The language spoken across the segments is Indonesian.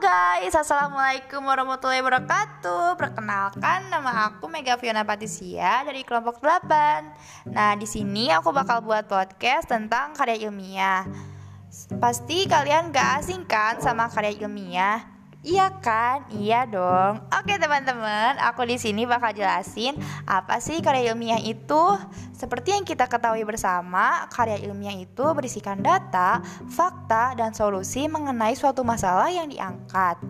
guys, Assalamualaikum warahmatullahi wabarakatuh. Perkenalkan, nama aku Mega Fiona Patisia dari kelompok 8 Nah, di sini aku bakal buat podcast tentang karya ilmiah. Pasti kalian gak asing kan sama karya ilmiah? Iya kan? Iya dong. Oke teman-teman, aku di sini bakal jelasin apa sih karya ilmiah itu. Seperti yang kita ketahui bersama, karya ilmiah itu berisikan data, fakta, dan solusi mengenai suatu masalah yang diangkat.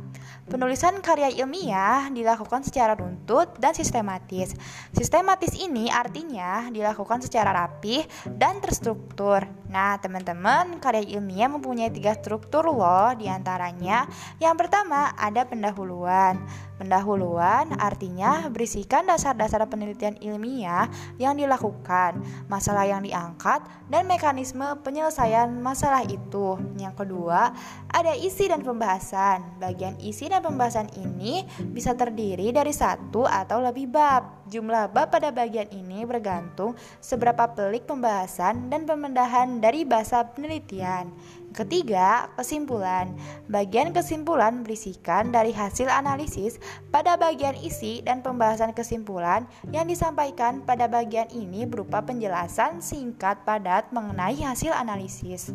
Penulisan karya ilmiah dilakukan secara runtut dan sistematis. Sistematis ini artinya dilakukan secara rapih dan terstruktur. Nah, teman-teman, karya ilmiah mempunyai tiga struktur loh di antaranya. Yang pertama, ada pendahuluan. Pendahuluan artinya berisikan dasar-dasar penelitian ilmiah yang dilakukan, masalah yang diangkat, dan mekanisme penyelesaian masalah itu. Yang kedua, ada isi dan pembahasan. Bagian isi dan pembahasan ini bisa terdiri dari satu atau lebih bab. Jumlah bab pada bagian ini bergantung seberapa pelik pembahasan dan pemendahan dari bahasa penelitian. Ketiga, kesimpulan. Bagian kesimpulan berisikan dari hasil analisis pada bagian isi dan pembahasan kesimpulan yang disampaikan pada bagian ini berupa penjelasan singkat padat mengenai hasil analisis.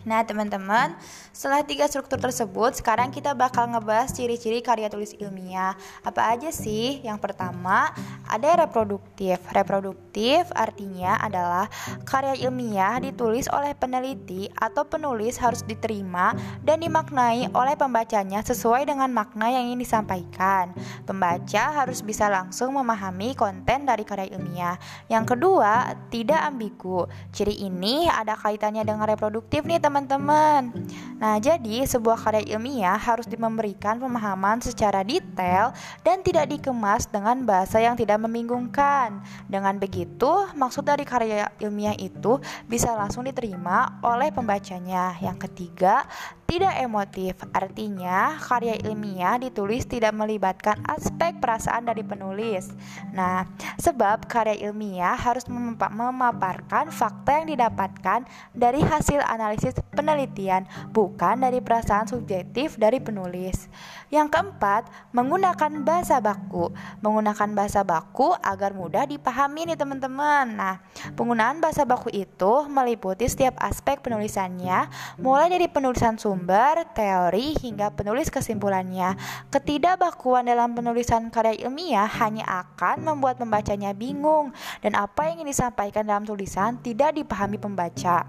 Nah, teman-teman, setelah tiga struktur tersebut, sekarang kita bakal ngebahas ciri-ciri karya tulis ilmiah. Apa aja sih? Yang pertama, ada reproduktif. Reproduktif artinya adalah karya ilmiah ditulis oleh peneliti atau penulis harus diterima dan dimaknai oleh pembacanya sesuai dengan makna yang ingin disampaikan. Pembaca harus bisa langsung memahami konten dari karya ilmiah. Yang kedua, tidak ambigu. Ciri ini ada kaitannya dengan reproduktif nih, teman teman-teman. Nah, jadi sebuah karya ilmiah harus memberikan pemahaman secara detail dan tidak dikemas dengan bahasa yang tidak membingungkan. Dengan begitu, maksud dari karya ilmiah itu bisa langsung diterima oleh pembacanya. Yang ketiga, tidak emotif, artinya karya ilmiah ditulis tidak melibatkan aspek perasaan dari penulis. Nah, sebab karya ilmiah harus memaparkan fakta yang didapatkan dari hasil analisis penelitian, bukan dari perasaan subjektif dari penulis. Yang keempat, menggunakan bahasa baku. Menggunakan bahasa baku agar mudah dipahami nih teman-teman. Nah, penggunaan bahasa baku itu meliputi setiap aspek penulisannya, mulai dari penulisan sumber sumber, teori, hingga penulis kesimpulannya. Ketidakbakuan dalam penulisan karya ilmiah hanya akan membuat pembacanya bingung dan apa yang ingin disampaikan dalam tulisan tidak dipahami pembaca.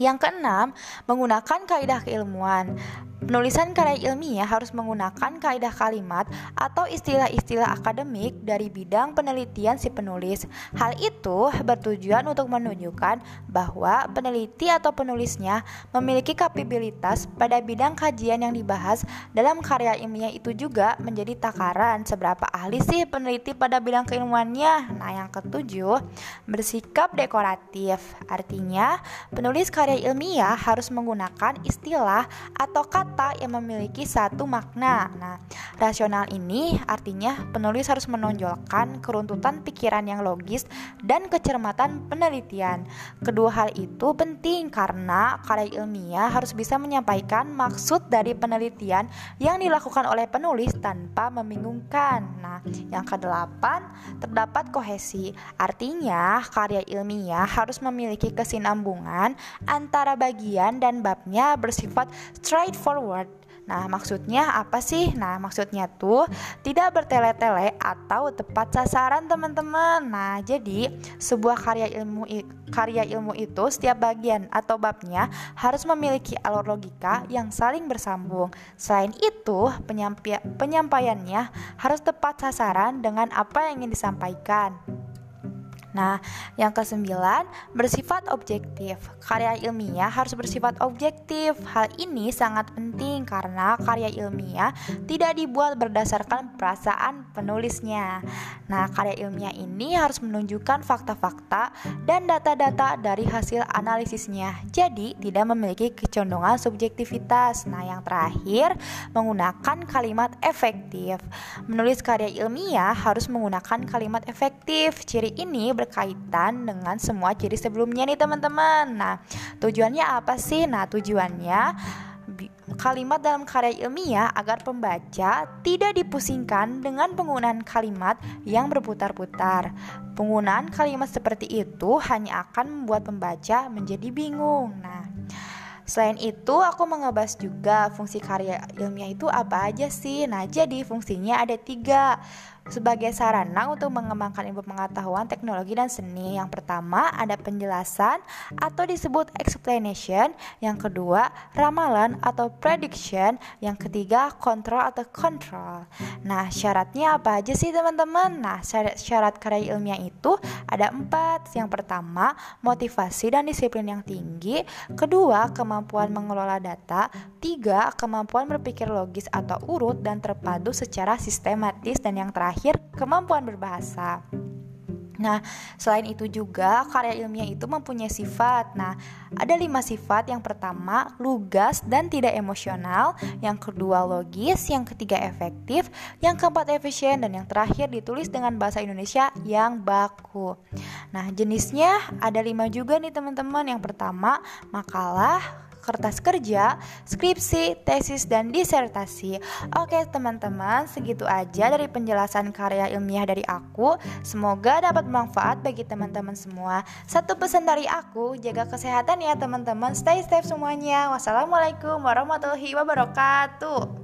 Yang keenam, menggunakan kaidah keilmuan. Penulisan karya ilmiah harus menggunakan kaidah kalimat atau istilah-istilah akademik dari bidang penelitian si penulis. Hal itu bertujuan untuk menunjukkan bahwa peneliti atau penulisnya memiliki kapabilitas pada bidang kajian yang dibahas dalam karya ilmiah itu juga menjadi takaran seberapa ahli sih peneliti pada bidang keilmuannya. Nah, yang ketujuh, bersikap dekoratif. Artinya, penulis karya ilmiah harus menggunakan istilah atau kata kata yang memiliki satu makna. Nah, rasional ini artinya penulis harus menonjolkan keruntutan pikiran yang logis dan kecermatan penelitian. Kedua hal itu penting karena karya ilmiah harus bisa menyampaikan maksud dari penelitian yang dilakukan oleh penulis tanpa membingungkan. Nah, yang kedelapan terdapat kohesi. Artinya, karya ilmiah harus memiliki kesinambungan antara bagian dan babnya bersifat straightforward forward. Nah, maksudnya apa sih? Nah, maksudnya tuh tidak bertele-tele atau tepat sasaran, teman-teman. Nah, jadi sebuah karya ilmu karya ilmu itu setiap bagian atau babnya harus memiliki alur logika yang saling bersambung. Selain itu, penyampaiannya harus tepat sasaran dengan apa yang ingin disampaikan. Nah, yang kesembilan, bersifat objektif. Karya ilmiah harus bersifat objektif. Hal ini sangat penting karena karya ilmiah tidak dibuat berdasarkan perasaan penulisnya. Nah, karya ilmiah ini harus menunjukkan fakta-fakta dan data-data dari hasil analisisnya. Jadi, tidak memiliki kecondongan subjektivitas. Nah, yang terakhir, menggunakan kalimat efektif. Menulis karya ilmiah harus menggunakan kalimat efektif. Ciri ini berkaitan dengan semua ciri sebelumnya nih teman-teman. Nah, tujuannya apa sih? Nah, tujuannya kalimat dalam karya ilmiah agar pembaca tidak dipusingkan dengan penggunaan kalimat yang berputar-putar. Penggunaan kalimat seperti itu hanya akan membuat pembaca menjadi bingung. Nah, Selain itu, aku mengebahas juga fungsi karya ilmiah itu apa aja sih. Nah, jadi fungsinya ada tiga sebagai sarana untuk mengembangkan ilmu pengetahuan, teknologi, dan seni. Yang pertama ada penjelasan atau disebut explanation. Yang kedua ramalan atau prediction. Yang ketiga kontrol atau control. Nah syaratnya apa aja sih teman-teman? Nah syarat, karya ilmiah itu ada empat. Yang pertama motivasi dan disiplin yang tinggi. Kedua kemampuan mengelola data. Tiga kemampuan berpikir logis atau urut dan terpadu secara sistematis. Dan yang terakhir terakhir, kemampuan berbahasa. Nah, selain itu juga karya ilmiah itu mempunyai sifat. Nah, ada lima sifat. Yang pertama, lugas dan tidak emosional. Yang kedua, logis. Yang ketiga, efektif. Yang keempat, efisien. Dan yang terakhir, ditulis dengan bahasa Indonesia yang baku. Nah, jenisnya ada lima juga nih teman-teman. Yang pertama, makalah kertas kerja, skripsi, tesis, dan disertasi. Oke teman-teman, segitu aja dari penjelasan karya ilmiah dari aku. Semoga dapat bermanfaat bagi teman-teman semua. Satu pesan dari aku, jaga kesehatan ya teman-teman. Stay safe semuanya. Wassalamualaikum warahmatullahi wabarakatuh.